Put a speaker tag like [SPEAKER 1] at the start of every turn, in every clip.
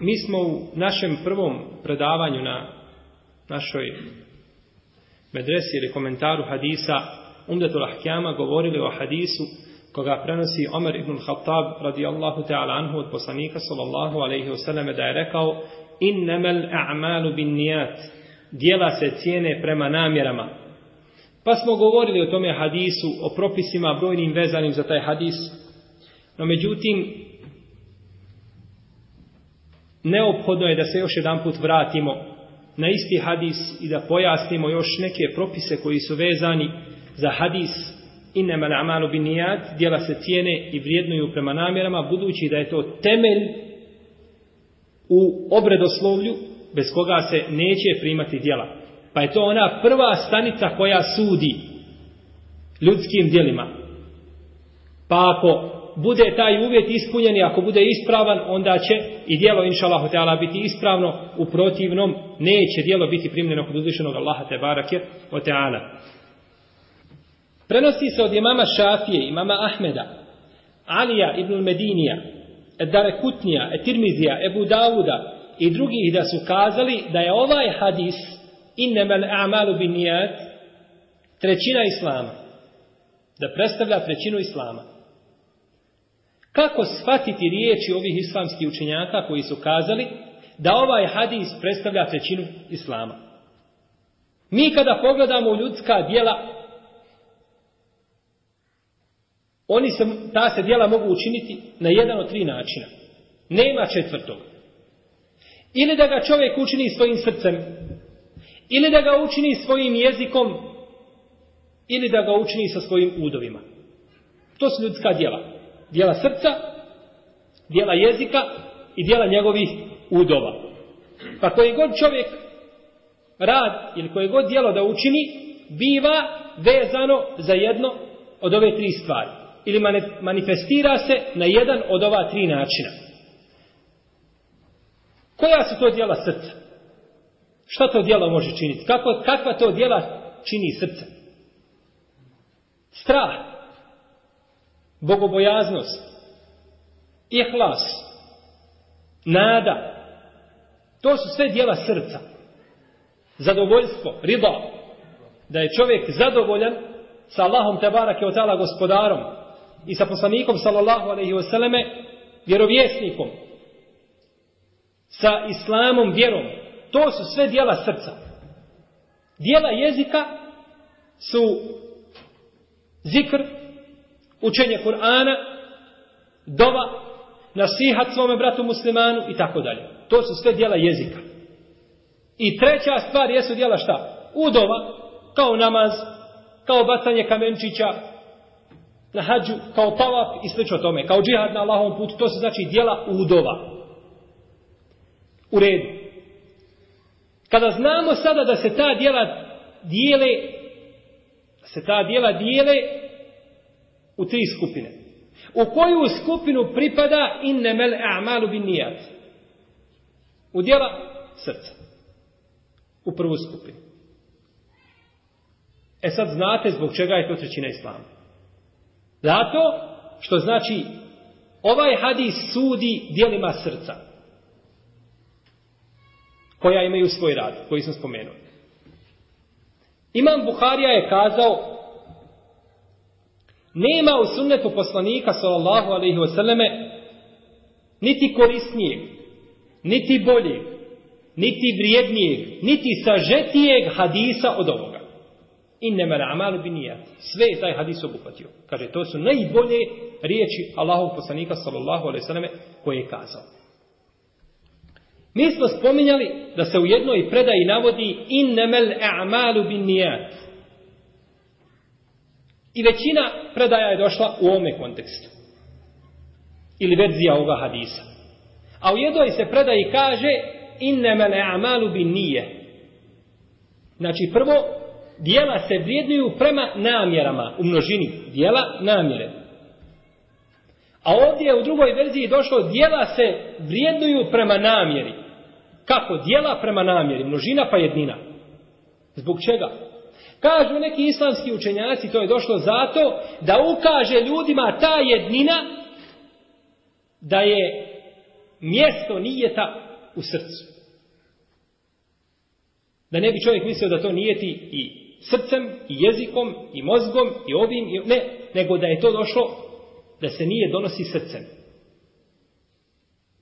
[SPEAKER 1] Mi smo u našem prvom predavanju na našoj medresi ili komentaru hadisa Umdetul Ahkjama govorili o hadisu koga prenosi Omer ibn Khattab radijallahu ta'ala anhu od poslanika sallallahu alaihi wasallam da je rekao innamal a'malu bin nijat dijela se cijene prema namjerama pa smo govorili o tome hadisu o propisima brojnim vezanim za taj hadis no međutim neophodno je da se još jedan put vratimo na isti hadis i da pojasnimo još neke propise koji su vezani za hadis inema amalu binijat, djela se cijene i vrijednuju prema namjerama, budući da je to temelj u obredoslovlju bez koga se neće primati djela. Pa je to ona prva stanica koja sudi ljudskim djelima. Pa ako bude taj uvjet ispunjen i ako bude ispravan, onda će i djelo inšalahu biti ispravno, u protivnom neće djelo biti primljeno kod uzvišenog Allaha te barake o Prenosi se od imama Šafije, imama Ahmeda, Alija ibn Medinija, Darekutnija, Etirmizija, Ebu Dauda i drugih da su kazali da je ovaj hadis innemel a'malu bin trećina islama. Da predstavlja trećinu islama. Kako shvatiti riječi ovih islamskih učenjaka koji su kazali da ovaj hadis predstavlja trećinu islama? Mi kada pogledamo ljudska djela, oni se, ta se djela mogu učiniti na jedan od tri načina. Nema četvrtog. Ili da ga čovjek učini svojim srcem, ili da ga učini svojim jezikom, ili da ga učini sa svojim udovima. To su ljudska djela. Dijela srca, dijela jezika i dijela njegovih udova. Pa koji god čovjek rad ili koje god dijelo da učini, biva vezano za jedno od ove tri stvari. Ili manifestira se na jedan od ova tri načina. Koja su to dijela srca? Šta to djelo može činiti? Kako, kakva to djela čini srca? Strah bogobojaznost, ihlas, nada. To su sve dijela srca. Zadovoljstvo, riba. Da je čovjek zadovoljan sa Allahom barake od tala gospodarom i sa poslanikom sallallahu alaihi vseleme vjerovjesnikom sa islamom vjerom. To su sve dijela srca. Dijela jezika su zikr, učenje Kur'ana, dova, nasihat svome bratu muslimanu i tako dalje. To su sve dijela jezika. I treća stvar jesu dijela šta? Udova, kao namaz, kao bacanje kamenčića, na hađu, kao tavap i slično tome, kao džihad na Allahovom putu, to su znači dijela udova. U redu. Kada znamo sada da se ta dijela dijele, se ta dijela dijele u tri skupine. U koju skupinu pripada innemel a'malu bin nijat? U djela srca. U prvu skupinu. E sad znate zbog čega je to trećina islama. Zato što znači ovaj hadis sudi dijelima srca koja imaju svoj rad, koji sam spomenuo. Imam Buharija je kazao nema u sunnetu poslanika sallallahu alaihi niti korisnijeg, niti boljeg, niti vrijednijeg, niti sažetijeg hadisa od ovoga. I nema amalu bi Sve je taj hadis obuhvatio. Kaže, to su najbolje riječi Allahov poslanika sallallahu alaihi wasallame koje je kazao. Mi smo spominjali da se u jednoj predaji navodi nemel a'malu bin nijat. I većina predaja je došla u ovome kontekstu. Ili verzija ovoga hadisa. A u jednoj se predaji kaže al amalu bi nije. Znači prvo, dijela se vrijednuju prema namjerama u množini. Dijela namjere. A ovdje je u drugoj verziji došlo dijela se vrijednuju prema namjeri. Kako? Dijela prema namjeri. Množina pa jednina. Zbog čega? Kažu neki islamski učenjaci, to je došlo zato da ukaže ljudima ta jednina da je mjesto nijeta u srcu. Da ne bi čovjek mislio da to nijeti i srcem, i jezikom, i mozgom, i ovim, i... ne, nego da je to došlo da se nije donosi srcem.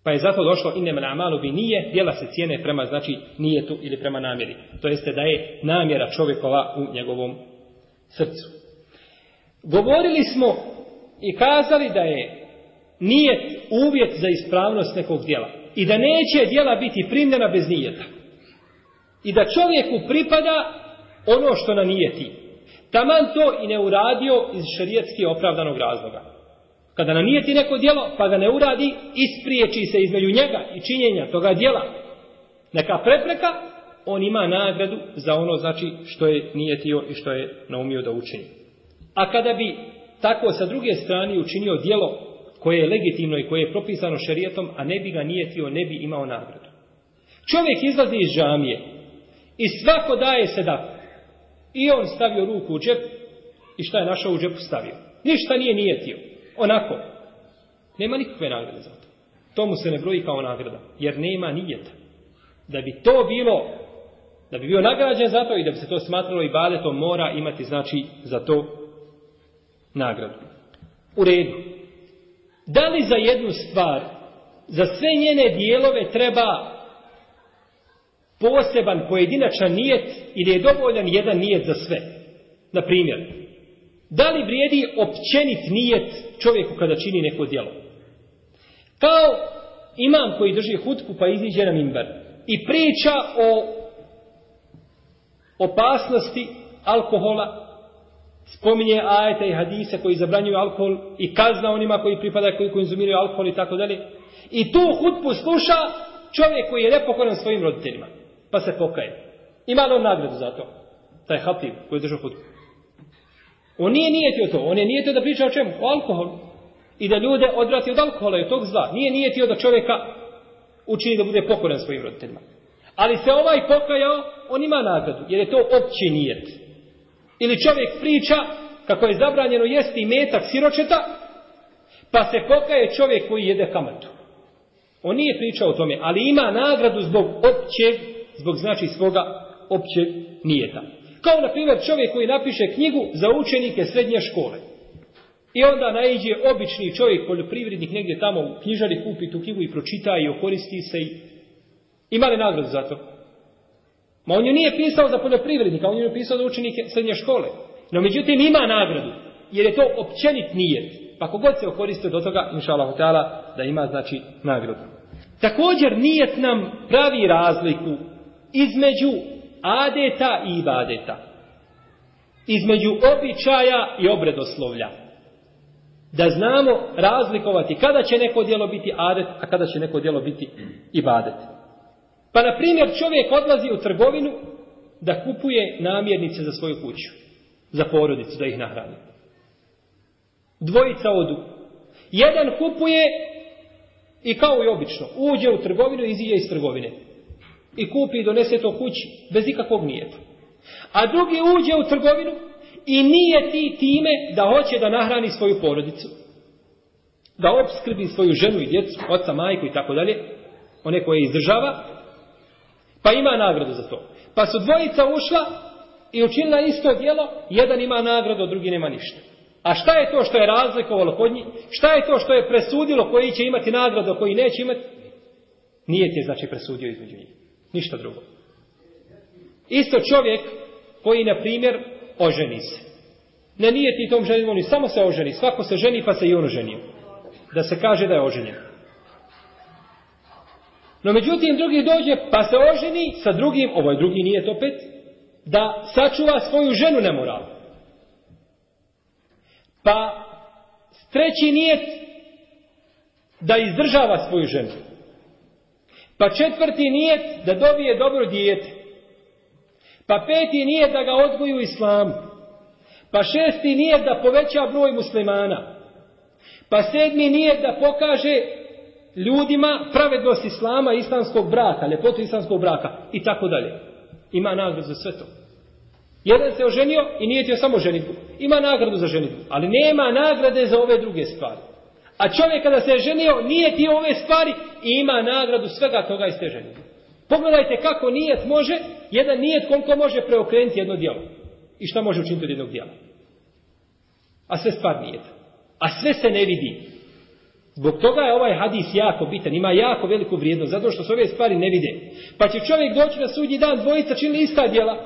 [SPEAKER 1] Pa je zato došlo inem na malo bi nije, djela se cijene prema znači nijetu ili prema namjeri. To jeste da je namjera čovjekova u njegovom srcu. Govorili smo i kazali da je nijet uvjet za ispravnost nekog djela. I da neće djela biti primljena bez nijeta. I da čovjeku pripada ono što na nijeti. Taman to i ne uradio iz šerijetski opravdanog razloga. Kada nam nije ti neko djelo, pa ga ne uradi, ispriječi se između njega i činjenja toga djela. Neka prepreka, on ima nagradu za ono znači što je nije i što je naumio da učini. A kada bi tako sa druge strane učinio djelo koje je legitimno i koje je propisano šerijetom, a ne bi ga nijetio, ne bi imao nagradu. Čovjek izlazi iz džamije i svako daje se da I on stavio ruku u džep i šta je našao u džepu stavio. Ništa nije nijetio. Onako. Nema nikakve nagrade za to. To mu se ne broji kao nagrada. Jer nema nijeta. Da bi to bilo, da bi bio nagrađen za to i da bi se to smatralo i to mora imati znači za to nagradu. U redu. Da li za jednu stvar, za sve njene dijelove treba poseban pojedinačan nijet ili je dovoljan jedan nijet za sve? Na primjer, da li vrijedi općenit nijet čovjeku kada čini neko djelo? Kao imam koji drži hutku pa iziđe na mimbar i priča o opasnosti alkohola, spominje ajeta i hadisa koji zabranjuju alkohol i kazna onima koji pripada, koji konzumiraju alkohol i tako dalje. I tu hutku sluša čovjek koji je nepokoran svojim roditeljima, pa se pokaje. Ima li on nagradu za to? Taj hatib koji je držao on nije nijetio to. On je nijetio da priča o čemu? O alkoholu. I da ljude odvrati od alkohola i od tog zla. Nije nijetio da čovjeka učini da bude pokoran svojim roditeljima. Ali se ovaj pokajao, on ima nagradu, jer je to opći nijet. Ili čovjek priča kako je zabranjeno jesti metak siročeta, pa se pokaje čovjek koji jede kamatu. On nije pričao o tome, ali ima nagradu zbog općeg, zbog znači svoga općeg nijeta. Kao, na primjer, čovjek koji napiše knjigu za učenike srednje škole. I onda naiđe obični čovjek, poljoprivrednik, negdje tamo u knjižari, kupi tu knjigu i pročita i okoristi se. I... Ima li nagradu za to? Ma on ju nije pisao za poljoprivrednika, on ju je pisao za učenike srednje škole. No međutim ima nagradu, jer je to općenit nijet. Pa kogod se okoristio do toga, inša Allah, da ima znači nagradu. Također nijet nam pravi razliku između adeta i ibadeta. Između običaja i obredoslovlja. Da znamo razlikovati kada će neko djelo biti adet, a kada će neko djelo biti ibadet. Pa, na primjer, čovjek odlazi u trgovinu da kupuje namjernice za svoju kuću, za porodicu, da ih nahrani. Dvojica odu. Jedan kupuje i kao i obično, uđe u trgovinu i iziđe iz trgovine i kupi i donese to kući bez ikakvog nijeta. A drugi uđe u trgovinu i nije ti time da hoće da nahrani svoju porodicu. Da obskrbi svoju ženu i djecu, oca, majku i tako dalje, one koje izdržava, pa ima nagradu za to. Pa su dvojica ušla i učinila isto djelo, jedan ima nagradu, drugi nema ništa. A šta je to što je razlikovalo kod njih? Šta je to što je presudilo koji će imati nagradu, koji neće imati? Nije ti znači presudio između njih. Ništa drugo. Isto čovjek koji, na primjer, oženi se. Ne nije ti tom ženimo, ni samo se oženi. Svako se ženi pa se i on ženi. Da se kaže da je oženjen. No međutim, drugi dođe pa se oženi sa drugim, ovo drugi nije to pet, da sačuva svoju ženu na Pa treći nijet da izdržava svoju ženu. Pa četvrti nije da dobije dobro dijete. Pa peti nije da ga odgoju islam. Pa šesti nije da poveća broj muslimana. Pa sedmi nije da pokaže ljudima pravednost islama, islamskog braka, ljepotu islamskog braka i tako dalje. Ima nagradu za sve to. Jedan se oženio i nije samo ženitbu. Ima nagradu za ženitbu, ali nema nagrade za ove druge stvari. A čovjek kada se je ženio, nije ti ove stvari i ima nagradu svega toga i ste ženio. Pogledajte kako nijet može, jedan nijet koliko može preokrenuti jedno djelo. I šta može učiniti od jednog djela. A sve stvar nijet. A sve se ne vidi. Zbog toga je ovaj hadis jako bitan, ima jako veliku vrijednost, zato što se ove stvari ne vide. Pa će čovjek doći na sudnji dan, dvojica čini ista djela,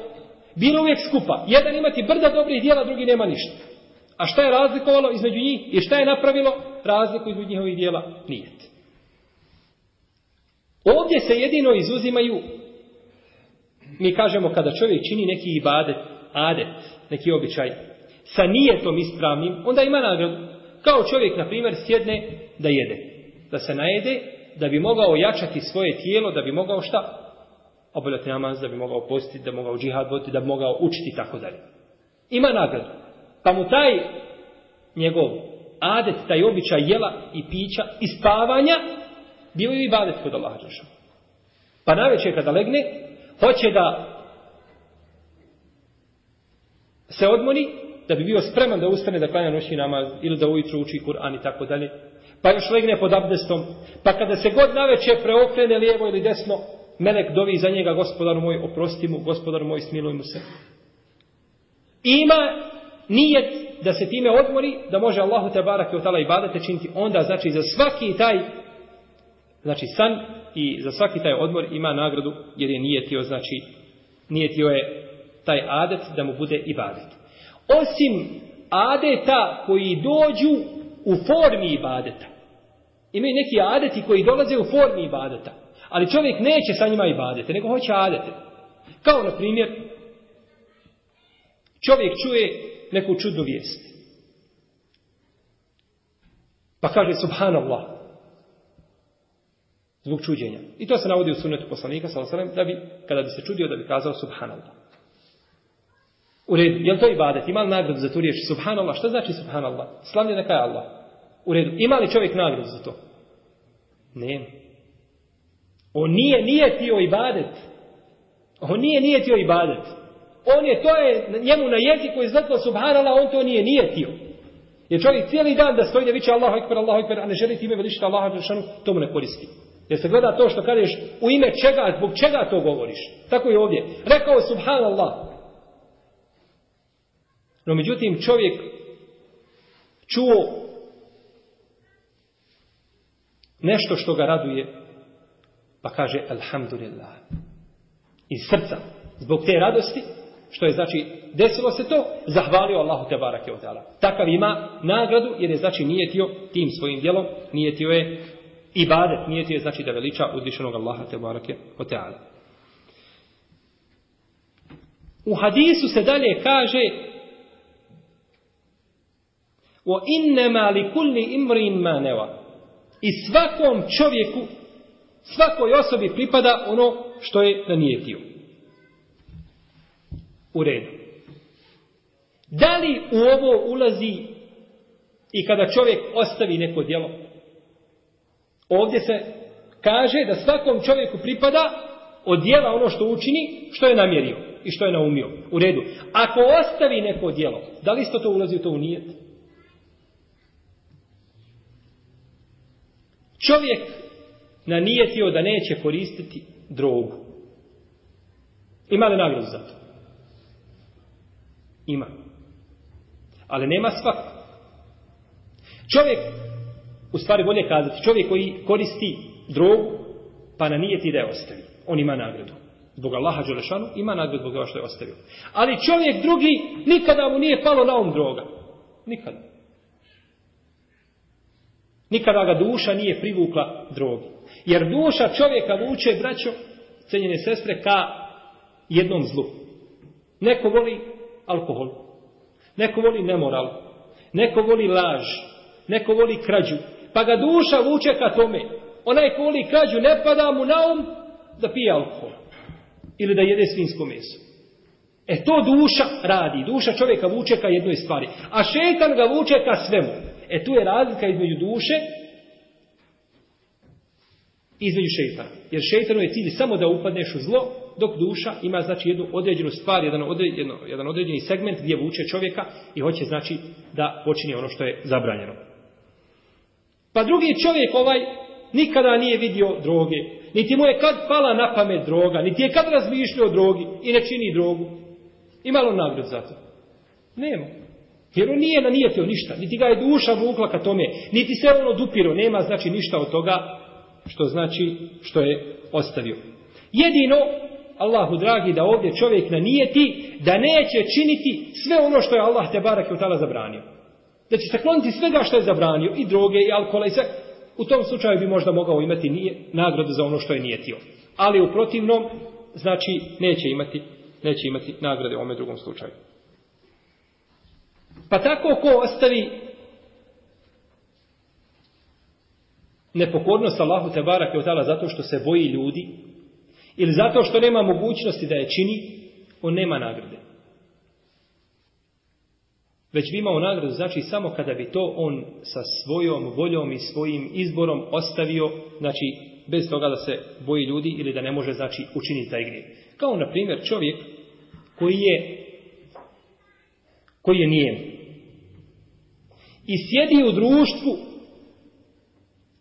[SPEAKER 1] bilo uvijek skupa. Jedan imati brda dobrih djela, drugi nema ništa. A šta je razlikovalo između njih i šta je napravilo razliku između njihovih dijela? Nijet. Ovdje se jedino izuzimaju, mi kažemo kada čovjek čini neki ibadet, adet, neki običaj, sa tom ispravnim, onda ima nagradu. Kao čovjek, na primjer, sjedne da jede, da se najede, da bi mogao jačati svoje tijelo, da bi mogao šta? Obavljati namaz, da bi mogao postiti, da bi mogao džihad voditi, da bi mogao učiti i tako dalje. Ima nagradu. Pa mu taj njegov adet, taj običaj jela i pića i spavanja, bio je i badet kod Allaha Pa najveće kada legne, hoće da se odmori, da bi bio spreman da ustane da klanja noći nama ili da ujutro uči Kur'an i tako dalje. Pa još legne pod abdestom. Pa kada se god navečer preokrene lijevo ili desno, melek dovi za njega, gospodar moj, oprosti mu, gospodar moj, smiluj mu se. Ima nijet da se time odmori, da može Allahu te barake utala i badate činiti, onda znači za svaki taj znači san i za svaki taj odmor ima nagradu jer je nijetio znači nijetio je taj adet da mu bude i badet. Osim adeta koji dođu u formi ibadeta. Imaju neki adeti koji dolaze u formi ibadeta. Ali čovjek neće sa njima ibadete, nego hoće adete. Kao na primjer, čovjek čuje neku čudnu vijest. Pa kaže subhanallah. Zbog čuđenja. I to se navodi u sunetu poslanika salasalem, da bi kada bi se čudio da bi kazao subhanallah. U redu, jel to ibadet? Ima li nagradu za tu riječ? Subhanallah, što znači subhanallah? Slavlje neka je Allah. U redu, ima li čovjek nagradu za to? Ne. On nije nijetio ibadet. On nije nijetio ibadet. On je, to je njemu na jeziku izletlo subhanala, on to nije nije tio. Jer čovjek cijeli dan da stoji da viče Allahu ekber, Allahu ekber, a ne želi time veličiti Allaha ekber, to mu ne koristi. Jer se gleda to što kažeš u ime čega, zbog čega to govoriš. Tako je ovdje. Rekao je subhanallah. No međutim čovjek čuo nešto što ga raduje, pa kaže alhamdulillah. Iz srca. Zbog te radosti što je znači, desilo se to, zahvalio Allahu te barake od Takav ima nagradu jer je znači nijetio tim svojim djelom, nijetio je i nijetio je znači da veliča uzvišenog Allaha te barake od U hadisu se dalje kaže o innema li kulli imrin maneva i svakom čovjeku, svakoj osobi pripada ono što je nanijetio. U redu. Da li u ovo ulazi i kada čovjek ostavi neko djelo? Ovdje se kaže da svakom čovjeku pripada od djela ono što učini, što je namjerio i što je naumio. U redu. Ako ostavi neko djelo, da li isto to ulazi u to u nijet? Čovjek nanijetio da neće koristiti drogu. Ima li za to? Ima. Ali nema svak. Čovjek, u stvari bolje kazati, čovjek koji koristi drogu, pa na nijeti da je ostavio. On ima nagradu. Zbog Allaha Đelešanu ima nagradu zbog toga što je ostavio. Ali čovjek drugi nikada mu nije palo na um droga. Nikada. Nikada ga duša nije privukla drogi. Jer duša čovjeka vuče, braćo, cenjene sestre, ka jednom zlu. Neko voli alkohol. Neko voli nemoral. Neko voli laž. Neko voli krađu. Pa ga duša vuče ka tome. Onaj ko voli krađu ne pada mu na um da pije alkohol. Ili da jede svinsko meso. E to duša radi. Duša čovjeka vuče ka jednoj stvari. A šetan ga vuče ka svemu. E tu je razlika između duše između šeitana. Jer šeitanu je cilj samo da upadneš u zlo, dok duša ima znači jednu određenu stvar, jedan, određeno, jedan određeni segment gdje vuče čovjeka i hoće znači da počini ono što je zabranjeno. Pa drugi čovjek ovaj nikada nije vidio droge, niti mu je kad pala na pamet droga, niti je kad razmišljao o drogi i ne čini drogu. Imalo nagrad za to. Nema. Jer on nije nanijetio ništa, niti ga je duša vukla ka tome, niti se on odupiro, nema znači ništa od toga što znači što je ostavio. Jedino, Allahu dragi, da ovdje čovjek na nijeti, da neće činiti sve ono što je Allah te barak i utala zabranio. Da će se kloniti svega što je zabranio, i droge, i alkohola, i sve. U tom slučaju bi možda mogao imati nije, nagradu za ono što je nijetio. Ali u protivnom, znači, neće imati, neće imati nagrade u ovome drugom slučaju. Pa tako ko ostavi Nepokornost Allahu te barake od zato što se boji ljudi ili zato što nema mogućnosti da je čini, on nema nagrade. Već bi imao nagradu, znači samo kada bi to on sa svojom voljom i svojim izborom ostavio, znači bez toga da se boji ljudi ili da ne može, znači, učiniti taj grijeh. Kao, na primjer, čovjek koji je koji je nijem. I sjedi u društvu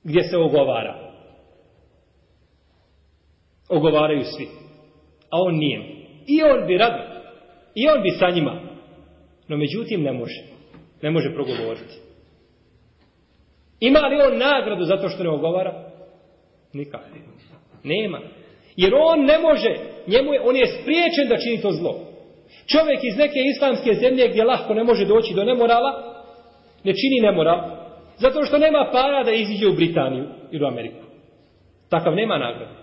[SPEAKER 1] gdje se ogovara. Ogovaraju svi. A on nije. I on bi rado. I on bi sa njima. No međutim ne može. Ne može progovoriti. Ima li on nagradu zato što ne ogovara? Nikakvu. Nema. Jer on ne može, njemu je, on je spriječen da čini to zlo. Čovjek iz neke islamske zemlje gdje lahko ne može doći do nemorala, ne čini nemoral. Zato što nema para da iziđe u Britaniju ili u Ameriku. Takav nema nagradu.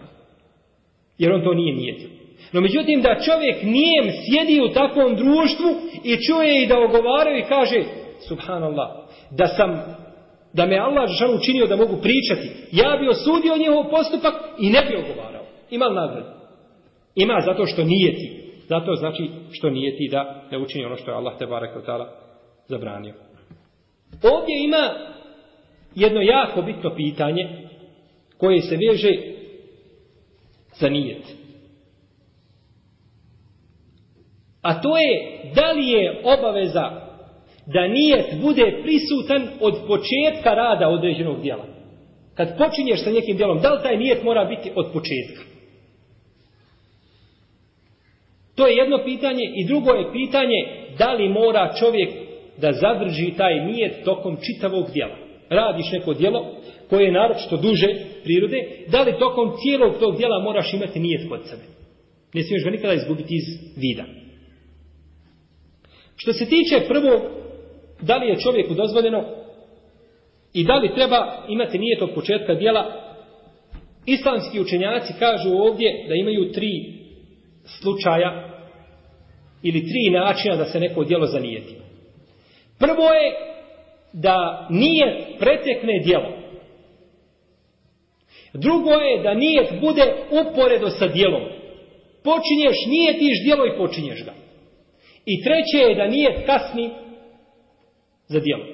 [SPEAKER 1] Jer on to nije nijetio. No međutim da čovjek nijem sjedi u takvom društvu i čuje i da ogovaraju i kaže Subhanallah, da sam da me Allah žal učinio da mogu pričati, ja bi osudio njihov postupak i ne bi ogovarao. Ima li nagradu? Ima zato što ti, Zato znači što nije ti da ne učini ono što je Allah te barek zabranio. Ovdje ima jedno jako bitno pitanje koje se veže za nijet. A to je da li je obaveza da nijet bude prisutan od početka rada određenog djela. Kad počinješ sa nekim djelom, da li taj nijet mora biti od početka? To je jedno pitanje i drugo je pitanje da li mora čovjek da zadrži taj nijet tokom čitavog djela radiš neko djelo koje je naročito duže prirode, da li tokom cijelog tog djela moraš imati nijet kod sebe. Ne smiješ ga nikada izgubiti iz vida. Što se tiče prvo, da li je čovjeku dozvoljeno i da li treba imati nijet od početka djela, islamski učenjaci kažu ovdje da imaju tri slučaja ili tri načina da se neko djelo zanijeti. Prvo je da nije pretekne djelo. Drugo je da nije bude uporedo sa djelom. Počinješ nijetiš djelo i počinješ ga. I treće je da nije kasni za djelo.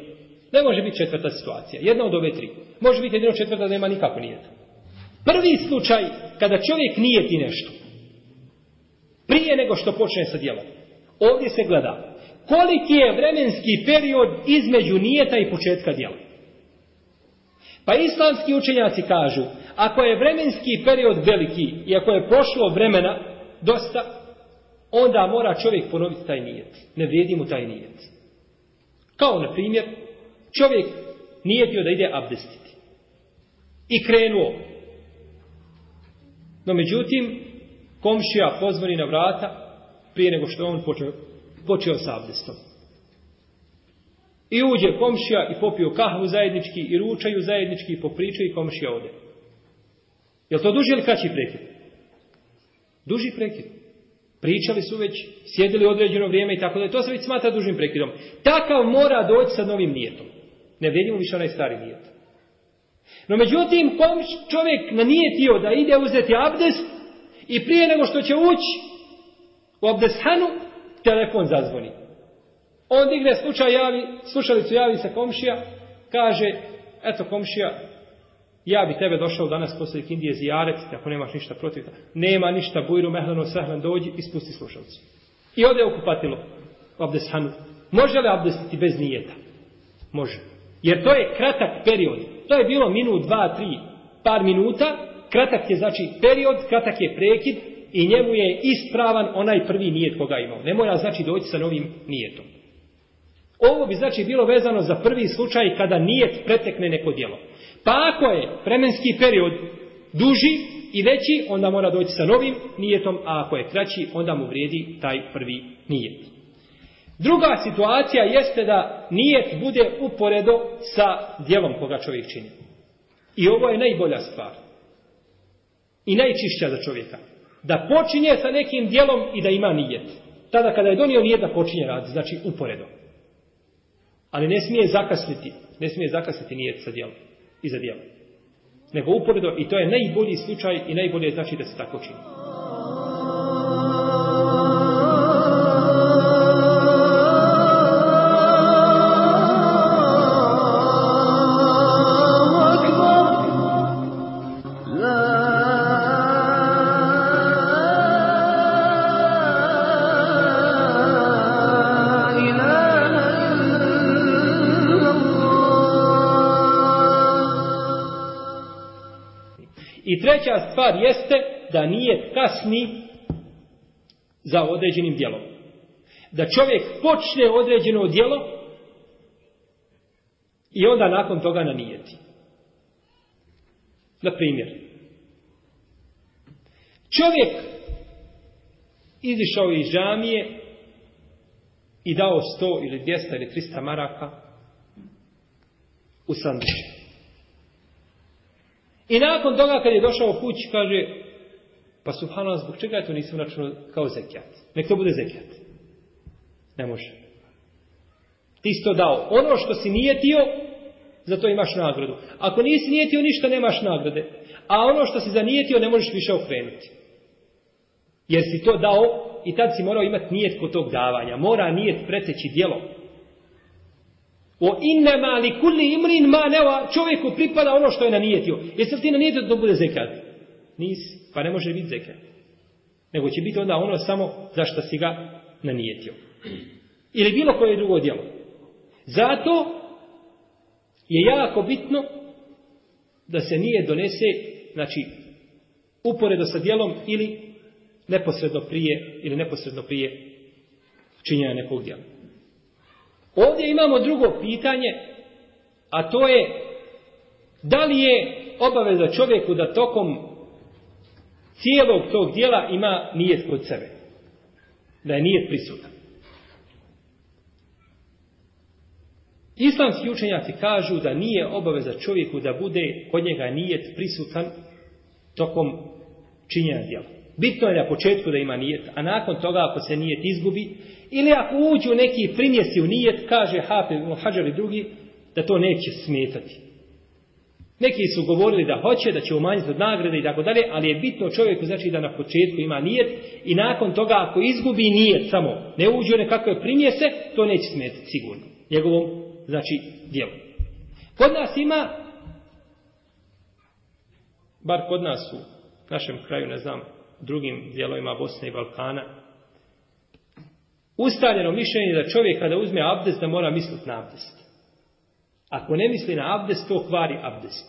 [SPEAKER 1] Ne može biti četvrta situacija. Jedna od ove tri. Može biti jedino četvrta nema nikako nijeta. Prvi slučaj kada čovjek nijeti nešto. Prije nego što počne sa djelom. Ovdje se gleda Koliki je vremenski period između nijeta i početka djela? Pa islamski učenjaci kažu, ako je vremenski period veliki i ako je prošlo vremena dosta, onda mora čovjek ponoviti taj nijet. Ne vrijedi mu taj nijet. Kao na primjer, čovjek bio da ide abdestiti. I krenuo. No međutim, komšija pozvori na vrata prije nego što on počne počeo sa abdestom. I uđe komšija i popio kahvu zajednički i ručaju zajednički i popričaju i komšija ode. Jel to duži ili kraći prekid? Duži prekid. Pričali su već, sjedili određeno vrijeme i tako da to se već smatra dužim prekidom. Takav mora doći sa novim nijetom. Ne vidimo više onaj stari nijet. No međutim, komš čovjek na nijetio da ide uzeti abdest i prije nego što će ući u abdeshanu, telefon zazvoni. On digne slučaj, javi, slušalicu javi se komšija, kaže, eto komšija, ja bi tebe došao danas poslije Indije zijaret, ako nemaš ništa protiv. Nema ništa, bujru, mehlano, sehlan, dođi i spusti slušalicu. I ode okupatilo okupatilo u abdeshanu. Može li abdestiti bez nijeta? Može. Jer to je kratak period. To je bilo minut, dva, tri, par minuta. Kratak je znači period, kratak je prekid, i njemu je ispravan onaj prvi nijet koga imao. Ne mora znači doći sa novim nijetom. Ovo bi znači bilo vezano za prvi slučaj kada nijet pretekne neko djelo. Pa ako je vremenski period duži i veći, onda mora doći sa novim nijetom, a ako je kraći, onda mu vrijedi taj prvi nijet. Druga situacija jeste da nijet bude uporedo sa djelom koga čovjek čini. I ovo je najbolja stvar. I najčišća za čovjeka da počinje sa nekim dijelom i da ima nijet. Tada kada je donio nijet da počinje raditi, znači uporedo. Ali ne smije zakasniti, ne smije zakasniti nijet sa dijelom, za dijelom. Nego uporedo i to je najbolji slučaj i najbolje znači da se tako čini. kasni za određenim djelom. Da čovjek počne određeno djelo i onda nakon toga nanijeti. Na primjer, čovjek izišao iz žamije i dao 100 ili 200 ili 300 maraka u sandučju. I nakon toga kad je došao kući kaže pa subhanallah, zbog čega to nisam računao kao zekijat? Nek to bude zekijat. Ne može. Ti si to dao. Ono što si nijetio, za to imaš nagradu. Ako nisi nijetio ništa, nemaš nagrade. A ono što si zanijetio, ne možeš više okrenuti. Jer si to dao i tad si morao imati nijet kod tog davanja. Mora nijet preteći djelo. O innema li kulli imrin ma čovjeku pripada ono što je nanijetio. Jesi li ti nanijetio da to bude zekat? Nisi pa ne može biti zekat. Nego će biti onda ono samo zašto si ga nanijetio. Ili bilo koje drugo djelo. Zato je jako bitno da se nije donese, znači, uporedo sa djelom ili neposredno prije ili neposredno prije činjenja nekog djela. Ovdje imamo drugo pitanje, a to je da li je obaveza čovjeku da tokom cijelog tog dijela ima nijet kod sebe. Da je nijet prisutan. Islamski učenjaci kažu da nije obaveza čovjeku da bude kod njega nijet prisutan tokom činjenja djela. Bitno je na početku da ima nijet, a nakon toga ako se nijet izgubi ili ako uđu neki primjesi u nijet, kaže HP i drugi, da to neće smetati. Neki su govorili da hoće, da će umanjiti od nagrade i tako dalje, ali je bitno čovjeku znači da na početku ima nijet i nakon toga ako izgubi nijet samo, ne uđe u nekakve primjese, to neće smetiti sigurno njegovom znači djelu. Kod nas ima, bar kod nas u našem kraju, ne znam, drugim dijelovima Bosne i Balkana, ustaljeno mišljenje da čovjek kada uzme abdest da mora misliti na abdest. Ako ne misli na abdest, to kvari abdest.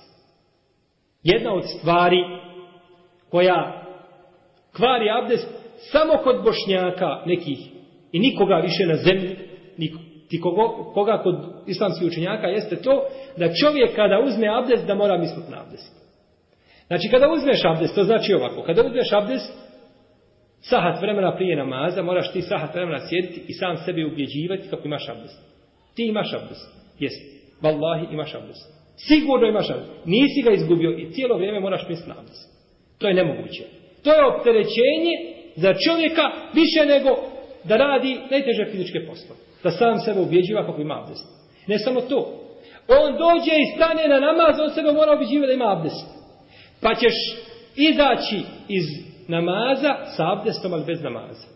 [SPEAKER 1] Jedna od stvari koja kvari abdest samo kod bošnjaka nekih i nikoga više na zemlji, koga, kod islamskih učenjaka jeste to da čovjek kada uzme abdest da mora misliti na abdest. Znači kada uzmeš abdest, to znači ovako, kada uzmeš abdest, sahat vremena prije namaza, moraš ti sahat vremena sjediti i sam sebi ubjeđivati kako imaš abdest. Ti imaš abdest, jesi. Wallahi imaš abdest. Sigurno imaš abdest. Nisi ga izgubio i cijelo vrijeme moraš misliti na abdest. To je nemoguće. To je opterećenje za čovjeka više nego da radi najteže fizičke poslove. Da sam sebe ubjeđiva kako ima abdest. Ne samo to. On dođe i stane na namaz, on sebe mora ubjeđivati da ima abdest. Pa ćeš izaći iz namaza sa abdestom, ali bez namaza.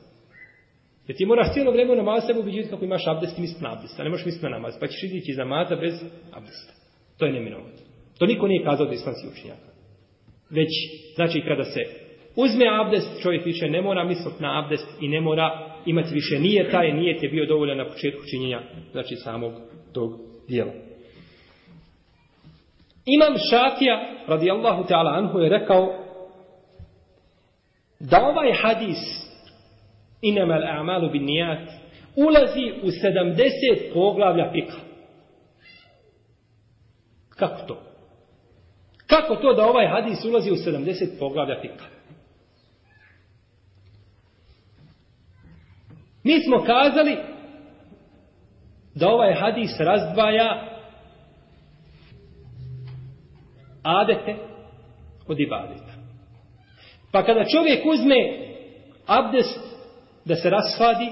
[SPEAKER 1] Jer ti moraš cijelo vrijeme u namaz sebe ubiđiti kako imaš abdest i na abdest, a ne možeš misli na namaz, pa ćeš izići iz namaza bez abdesta. To je neminovno. To niko nije kazao da islamski učinjaka. Već, znači, kada se uzme abdest, čovjek više ne mora misliti na abdest i ne mora imati više nije taj nije je bio dovoljan na početku činjenja, znači, samog tog dijela. Imam Šatija radijallahu ta'ala anhu, je rekao da ovaj hadis al a'malu bin ulazi u 70 poglavlja fika. Kako to? Kako to da ovaj hadis ulazi u 70 poglavlja fika? Mi smo kazali da ovaj hadis razdvaja adete od ibadeta. Pa kada čovjek uzme abdest da se rasvadi,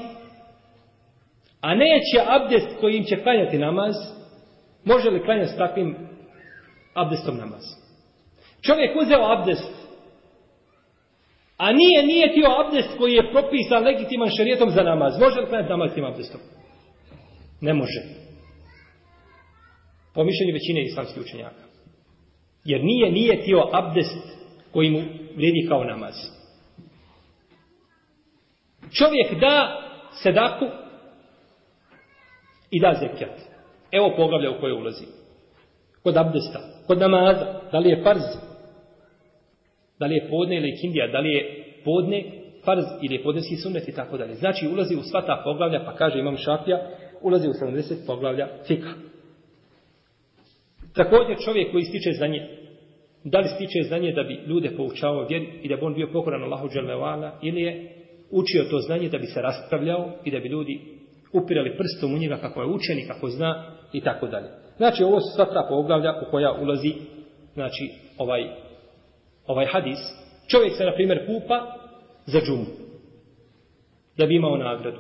[SPEAKER 1] a neće abdest kojim će klanjati namaz, može li klanjati s takvim abdestom namaz? Čovjek uzeo abdest, a nije nije tio abdest koji je propisan legitiman šarijetom za namaz. Može li klanjati namaz tim abdestom? Ne može. Po mišljenju većine islamskih učenjaka. Jer nije nije tio abdest koji mu kao namaz. Čovjek da sedaku i da zekijat. Evo poglavlja u koje ulazi. Kod abdesta, kod namaza, da li je farz? Da li je podne ili kindija, da li je podne farz ili je podneski sunet i tako dalje. Znači ulazi u sva ta poglavlja, pa kaže imam šafija, ulazi u 70 poglavlja fika. Također čovjek koji stiče nje, da li stiče nje da bi ljude poučavao vjeri i da bi on bio pokoran Allahu Đelevala ili je učio to znanje da bi se raspravljao i da bi ljudi upirali prstom u njega kako je učen i kako zna i tako dalje. Znači ovo su sva ta poglavlja u koja ulazi znači ovaj, ovaj hadis. Čovjek se na primjer kupa za džumu da bi imao nagradu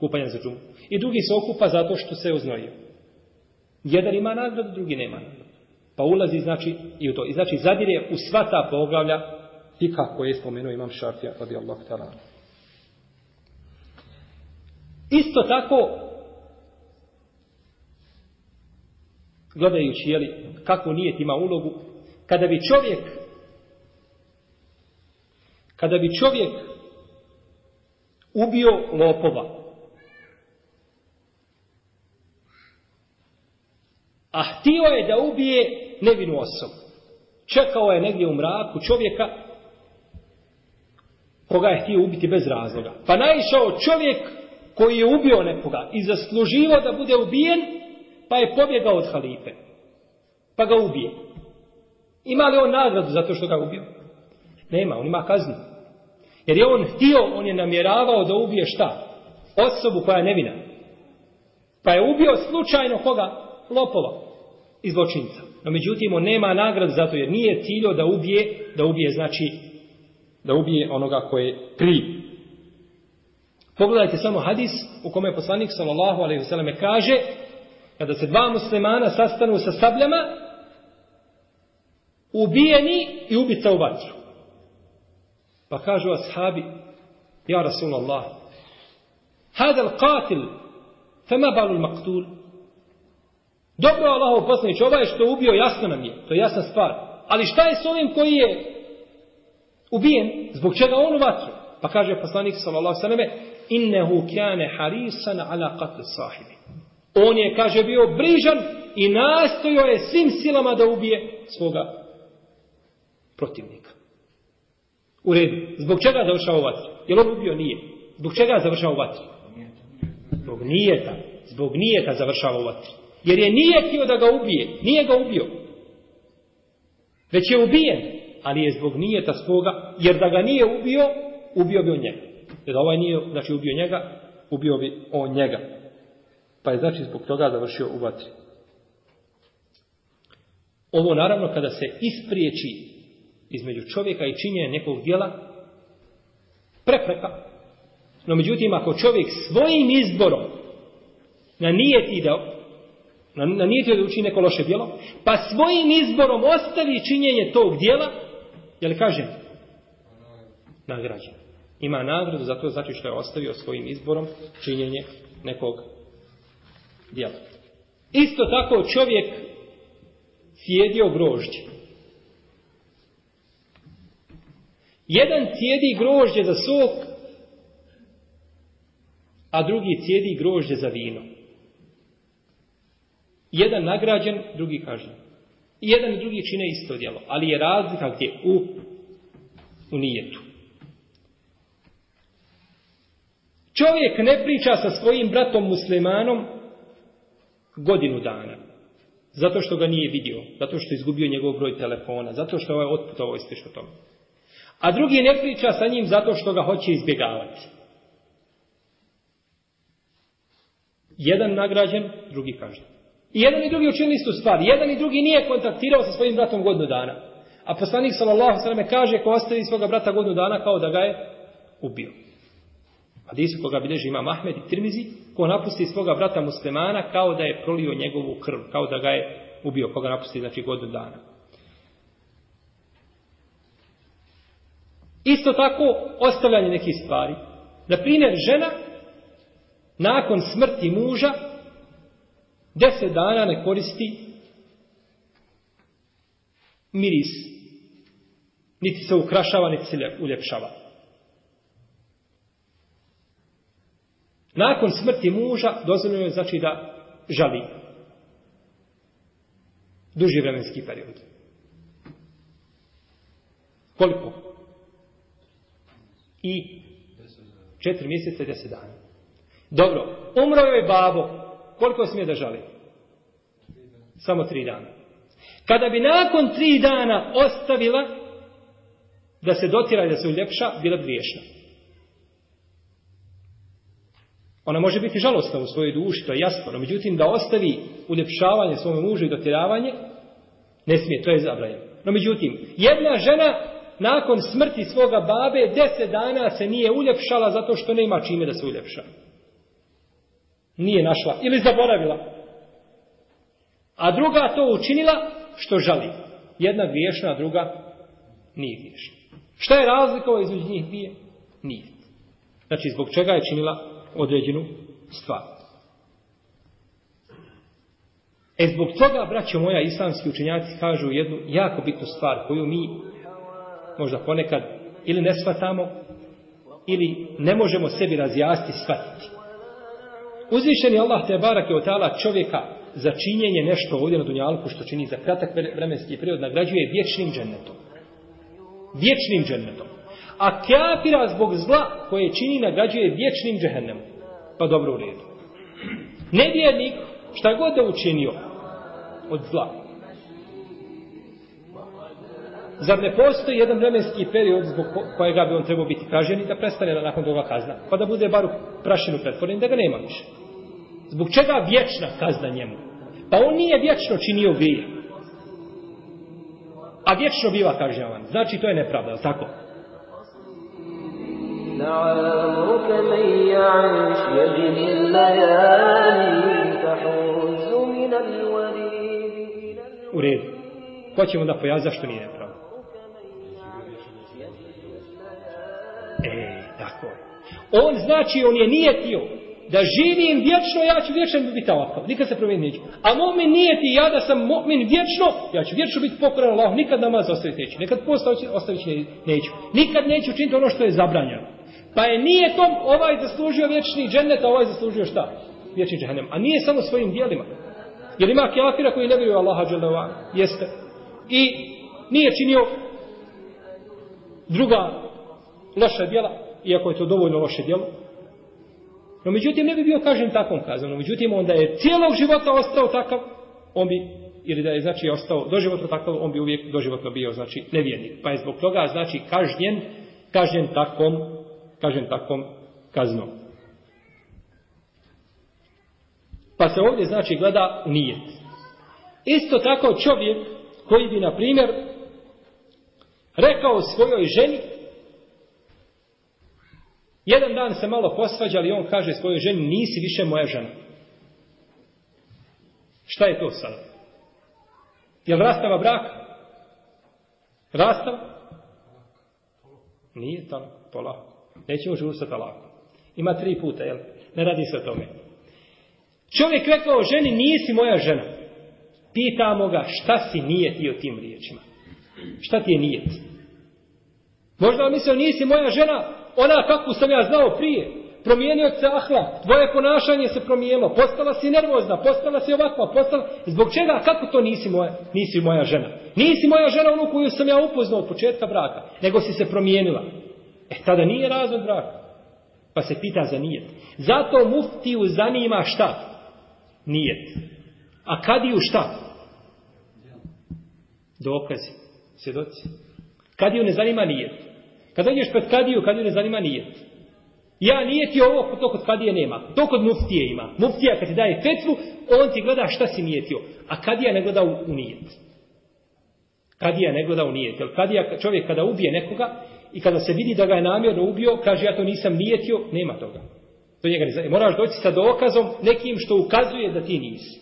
[SPEAKER 1] kupanja za džumu. I drugi se okupa zato što se je Jedan ima nagradu, drugi nema nagradu. Pa ulazi znači i u to. I znači zadire u sva ta poglavlja i kako je spomenuo imam Šafija radijallahu ta'ala. Isto tako, gledajući jeli, kako nije ima ulogu, kada bi čovjek kada bi čovjek ubio lopova, a htio je da ubije nevinu osobu. Čekao je negdje u mraku čovjeka koga je htio ubiti bez razloga. Pa naišao čovjek koji je ubio nekoga i zasluživao da bude ubijen, pa je pobjegao od halife. Pa ga ubije. Ima li on nagradu zato što ga ubio? Nema, on ima kaznu. Jer je on htio, on je namjeravao da ubije šta? Osobu koja je nevina. Pa je ubio slučajno koga? Lopova i zločinca. No međutim, on nema nagradu zato jer nije ciljo da ubije, da ubije znači, da ubije onoga koje je kriv. Pogledajte samo hadis u kome poslanik sallallahu alejhi ve selleme kaže kada se dva muslimana sastanu sa sabljama ubijeni i ubita u vatru. Pa kažu ashabi ja Rasulallah hada katil qatil fama balul maqtul Dobro Allahu poslanić, ovaj je što ubio, jasno nam je, to je jasna stvar. Ali šta je s ovim koji je ubijen, zbog čega on u vatru? Pa kaže poslanik sallallahu alejhi innehu kjane harisan ala qatl sahibi. On je, kaže, bio brižan i nastojao je svim silama da ubije svoga protivnika. U redu. Zbog čega završava vatru? Jel on ubio? Nije. Zbog čega završava vatru? Zbog nijeta. Zbog nijeta završava vatru. Jer je nije htio da ga ubije. Nije ga ubio. Već je ubijen. Ali je zbog nijeta svoga. Jer da ga nije ubio, ubio bi on njega. Jer ovaj nije, znači, ubio njega, ubio bi on njega. Pa je, znači, zbog toga završio u vatri. Ovo, naravno, kada se ispriječi između čovjeka i činjenja nekog dijela, prepreka. No, međutim, ako čovjek svojim izborom na nijet ideo, na, nije nijeti da učini neko loše djelo, pa svojim izborom ostavi činjenje tog djela, jel kažem? Nagrađen. Ima nagradu zato znači što je ostavio svojim izborom činjenje nekog djela. Isto tako čovjek cijedio grožđe. Jedan cijedi grožđe za sok, a drugi cijedi grožđe za vino. Jedan nagrađen, drugi kažnjen. I jedan i drugi čine isto djelo, ali je razlika gdje u, u nijetu. Čovjek ne priča sa svojim bratom muslimanom godinu dana. Zato što ga nije vidio, zato što je izgubio njegov broj telefona, zato što je ovaj otputovao i što tome. A drugi ne priča sa njim zato što ga hoće izbjegavati. Jedan nagrađen, drugi kažnjen. I jedan i drugi učinili su stvar. Jedan i drugi nije kontaktirao sa svojim bratom godinu dana. A poslanik s.a.v. kaže ko ostavi svoga brata godinu dana kao da ga je ubio su koga bilježi ima Mahmed i Tirmizi, ko napusti svoga brata muslimana kao da je prolio njegovu krv, kao da ga je ubio, koga napusti znači godinu dana. Isto tako, ostavljanje nekih stvari. Na primjer, žena nakon smrti muža deset dana ne koristi miris. Niti se ukrašava, niti se uljepšava. Nakon smrti muža dozvoljeno je znači da žali. Duži vremenski period. Koliko? I četiri mjeseca i deset dana. Dobro, umrao je babo. Koliko smije da žali? Samo tri dana. Kada bi nakon tri dana ostavila da se dotira i da se uljepša, bila bi riješna. Ona može biti žalostna u svojoj duši, to je jasno. No, međutim, da ostavi uljepšavanje svome mužu i dotiravanje, ne smije, to je zabranjeno. No, međutim, jedna žena nakon smrti svoga babe deset dana se nije uljepšala zato što nema čime da se uljepša. Nije našla ili zaboravila. A druga to učinila što žali. Jedna griješna, a druga nije griješna. Šta je razlika između njih dvije? Nije. Znači, zbog čega je činila određenu stvar. E zbog toga, braćo moja, islamski učenjaci kažu jednu jako bitnu stvar koju mi možda ponekad ili ne shvatamo ili ne možemo sebi razjasniti shvatiti. Uzvišen je Allah te barak je otala čovjeka za činjenje nešto ovdje na Dunjalku što čini za kratak vremenski period nagrađuje vječnim džennetom. Vječnim džennetom a kjafira zbog zla koje čini nagrađuje vječnim džehennem. Pa dobro u redu. Nevjernik šta god da učinio od zla. Zar ne postoji jedan vremenski period zbog kojega bi on trebao biti kažen i da prestane nakon toga kazna? Pa da bude bar u prašinu pretvoren, da ga nema više. Zbog čega vječna kazna njemu? Pa on nije vječno činio grije. A vječno biva kažnjavan. Znači to je nepravda, tako? U redu. Hoćemo da pojaviti zašto nije nepravda. E, tako je. On znači, on je nijetio da živim vječno, ja ću vječno biti takav. Nikad se promijeniti neću. A momin nijeti ja da sam momin vječno, ja ću vječno biti pokoran Allah, nikad namaz ostaviti neću. Nikad post ostaviti neću. Nikad neću činiti ono što je zabranjeno. Pa je tom, ovaj zaslužio vječni džennet, ovaj zaslužio šta? Vječni džennet. A nije samo svojim dijelima. Jer ima kjafira koji ne vjeruje Allaha Jeste. I nije činio druga loša djela, iako je to dovoljno loše djelo. No međutim ne bi bio kažen takvom kazanom. međutim onda je cijelog života ostao takav, on bi ili da je znači ostao doživotno takav, on bi uvijek doživotno bio znači nevjernik. Pa je zbog toga znači kažnjen, kažnjen takvom kažem takvom kaznom. Pa se ovdje znači gleda nije. Isto tako čovjek koji bi, na primjer, rekao svojoj ženi, jedan dan se malo posvađali i on kaže svojoj ženi, nisi više moja žena. Šta je to sada? Jel rastava brak? Rastava? Nije tamo, polako. Neće ući život Ima tri puta, jel? Ne radi se o tome. Čovjek rekao ženi, nisi moja žena. Pitamo ga šta si nije ti o tim riječima. Šta ti je nijet? Možda vam mislio nisi moja žena, ona kakvu sam ja znao prije. Promijenio se ahla, tvoje ponašanje se promijenilo, postala si nervozna, postala si ovakva, postala... Zbog čega, kako to nisi moja, nisi moja žena? Nisi moja žena onu koju sam ja upoznao od početka braka, nego si se promijenila. E tada nije razvod braka. Pa se pita za nijet. Zato muftiju zanima šta? Nijet. A kadiju šta? Dokazi. Svjedoci. Kadiju ne zanima nijet. Kad dođeš pred kadiju, kadiju ne zanima nijet. Ja nijet je ovo, to kod kadije nema. To kod muftije ima. Muftija kad ti daje fetvu, on ti gleda šta si nijetio. A kadija ne gleda u, u nijet. Kadija ne gleda u nijet. Jer kadija, čovjek kada ubije nekoga, i kada se vidi da ga je namjerno ubio, kaže ja to nisam nijetio, nema toga. To njega ne Moraš doći sa dokazom nekim što ukazuje da ti nisi.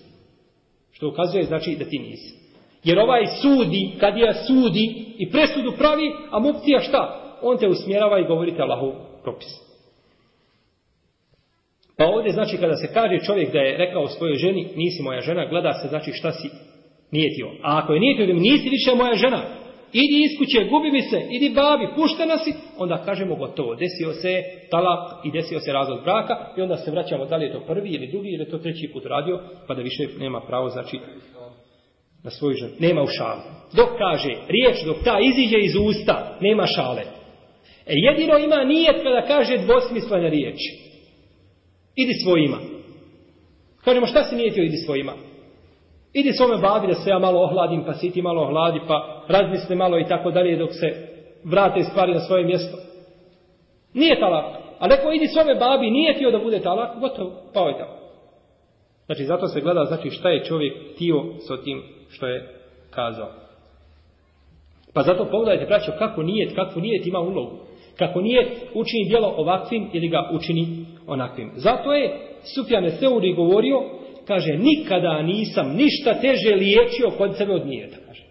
[SPEAKER 1] Što ukazuje znači da ti nisi. Jer ovaj sudi, kad ja sudi i presudu pravi, a muftija šta? On te usmjerava i te Allahu propis. Pa ovdje znači kada se kaže čovjek da je rekao svojoj ženi nisi moja žena, gleda se znači šta si nijetio. A ako je nijetio nisi više moja žena, Idi iz kuće, gubi mi se, idi babi, puštena si, onda kažemo gotovo, desio se talak i desio se razlog braka i onda se vraćamo da li je to prvi ili drugi ili je to treći put radio, pa da više nema pravo, znači, na svoju ženu. Nema u šale. Dok kaže riječ, dok ta iziđe iz usta, nema šale. E jedino ima nijet kada kaže dvosmislene riječ. Idi svojima. Kažemo šta si nijetio, idi svojima. Idi ove babi da se ja malo ohladim, pa si malo ohladi, pa razmisli malo i tako dalje dok se vrate stvari na svoje mjesto. Nije talak. A neko idi ove babi, nije htio da bude talak, gotovo, pao je tako. Znači, zato se gleda znači, šta je čovjek tio sa tim što je kazao. Pa zato pogledajte, praću, kako nije, kako nije ima ulogu. Kako nije učini djelo ovakvim ili ga učini onakvim. Zato je Sufjane Seuri govorio Kaže, nikada nisam ništa teže liječio kod sebe od nije. Kaže.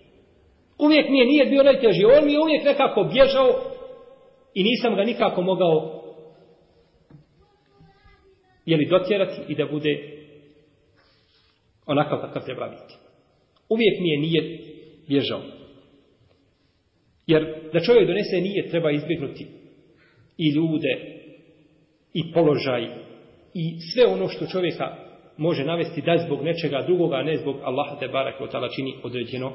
[SPEAKER 1] Uvijek mi je bio najteži. On mi je uvijek nekako bježao i nisam ga nikako mogao li dotjerati i da bude onakav kakav treba biti. Uvijek mi je nije bježao. Jer da čovjek donese nije treba izbjegnuti i ljude i položaj i sve ono što čovjeka može navesti da zbog nečega drugoga, a ne zbog Allaha te od tala čini određeno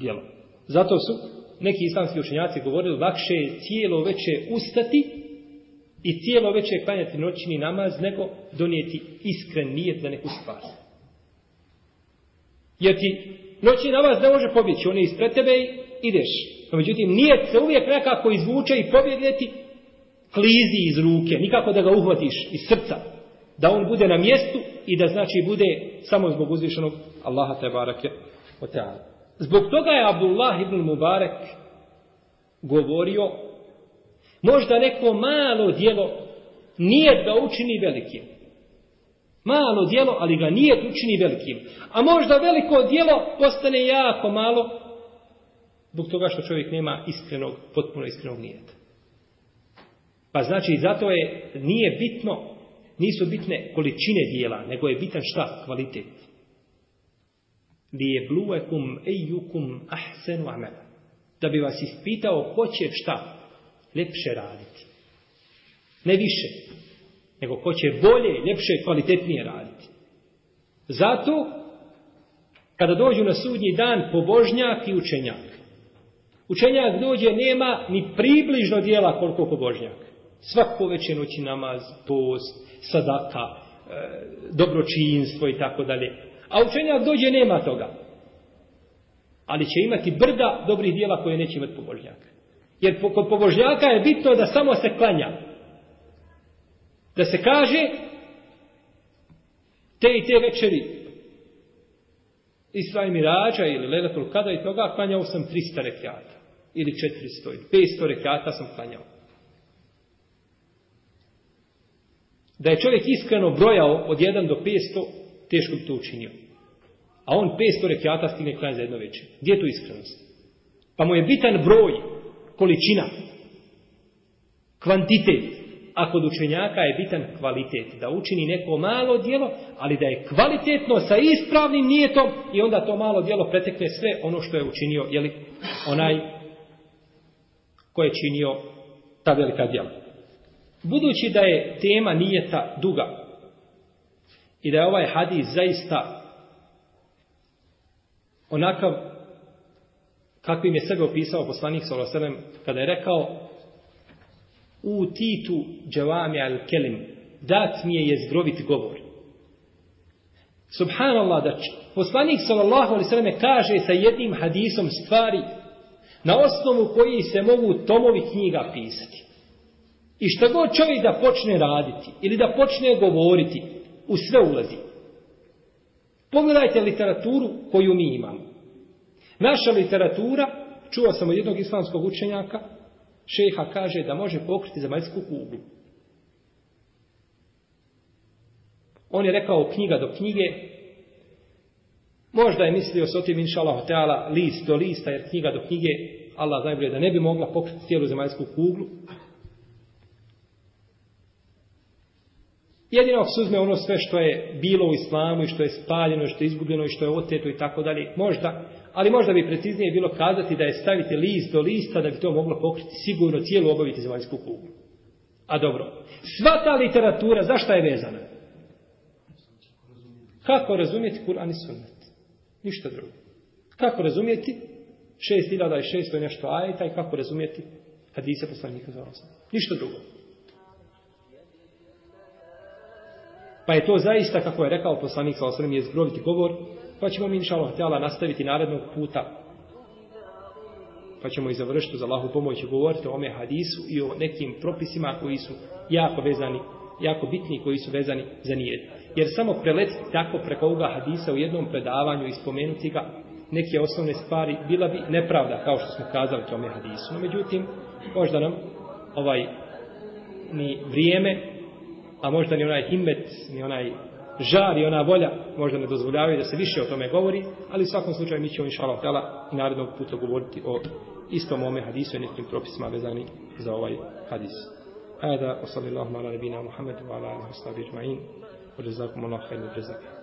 [SPEAKER 1] djelo. Zato su neki islamski učenjaci govorili lakše je cijelo veće ustati i cijelo veće klanjati noćni namaz nego donijeti iskren nijet za neku stvar. Jer ti noćni namaz ne može pobjeći, on je ispred tebe i ideš. No, međutim, nijet se uvijek nekako izvuče i pobjegne ti klizi iz ruke, nikako da ga uhvatiš iz srca, da on bude na mjestu i da znači bude samo zbog uzvišenog Allaha te barake o Zbog toga je Abdullah ibn Mubarak govorio možda neko malo djelo nije da učini velikim. Malo djelo, ali ga nije učini velikim. A možda veliko djelo postane jako malo zbog toga što čovjek nema iskrenog, potpuno iskrenog nijeta. Pa znači zato je nije bitno nisu bitne količine dijela, nego je bitan šta? Kvalitet. Li bluekum ejukum Da bi vas ispitao ko će šta? Lepše raditi. Ne više, nego ko će bolje, ljepše i kvalitetnije raditi. Zato, kada dođu na sudnji dan pobožnjak i učenjak. Učenjak dođe, nema ni približno dijela koliko pobožnjak. Svak veće noći namaz, post, sadaka, e, dobročinstvo i tako dalje. A učenjak dođe nema toga. Ali će imati brda dobrih dijela koje neće imati pobožnjaka. Jer kod pobožnjaka je bitno da samo se klanja. Da se kaže te i te večeri iz i Mirađa ili Lelatul Kada i toga klanjao sam 300 rekiata. Ili 400 ili 500 rekiata sam klanjao. Da je čovjek iskreno brojao od 1 do 500, teško bi to učinio. A on 500 rekiata stigne kraj za jedno večer. Gdje je tu iskrenost? Pa mu je bitan broj, količina, kvantitet. A kod učenjaka je bitan kvalitet. Da učini neko malo djelo, ali da je kvalitetno sa ispravnim nijetom i onda to malo djelo pretekne sve ono što je učinio, jeli, onaj koji je činio ta velika djela. Budući da je tema nijeta duga i da je ovaj hadis zaista onakav kakvim je sebe opisao poslanik Salosalem kada je rekao u titu džavami al kelim dat mi je jezgrovit govor. Subhanallah da poslanik sallallahu kaže sa jednim hadisom stvari na osnovu koji se mogu tomovi knjiga pisati. I što god čovjek da počne raditi ili da počne govoriti, u sve ulazi. Pogledajte literaturu koju mi imamo. Naša literatura, čuo sam od jednog islamskog učenjaka, šeha kaže da može pokriti zemaljsku kuglu. On je rekao knjiga do knjige, možda je mislio s otim inšala hotela list do lista, jer knjiga do knjige, Allah najbolje da ne bi mogla pokriti cijelu zemaljsku kuglu, Jedino ako ono sve što je bilo u islamu i što je spaljeno i što je izgubljeno i što je oteto i tako dalje, možda, ali možda bi preciznije bilo kazati da je staviti list do lista da bi to moglo pokriti sigurno cijelu obaviti vanjsku kugu. A dobro, sva ta literatura zašto je vezana? Kako razumjeti Kur'an i Sunnet? Ništa drugo. Kako razumjeti 6600 nešto ajta i kako razumjeti hadise poslanika za Ništa drugo. Pa je to zaista, kako je rekao poslanik sa osrem, je zgroviti govor, pa ćemo mi, inšalama, nastaviti narednog puta. Pa ćemo i završiti za Lahu pomoć i govoriti o ome hadisu i o nekim propisima koji su jako vezani, jako bitni koji su vezani za nijed. Jer samo preletiti tako preko ovoga hadisa u jednom predavanju i spomenuti ga neke osnovne stvari bila bi nepravda, kao što smo kazali tome hadisu. No, međutim, možda nam ovaj ni vrijeme a možda ni onaj himmet, ni onaj žar i ona volja možda ne dozvoljavaju da se više o tome govori, ali u svakom slučaju mi ćemo inšalav tela i narednog puta govoriti o istom ome hadisu i nekim propisima vezani za ovaj hadis. Hada, wa sallallahu ala nabina Muhammadu, wa ala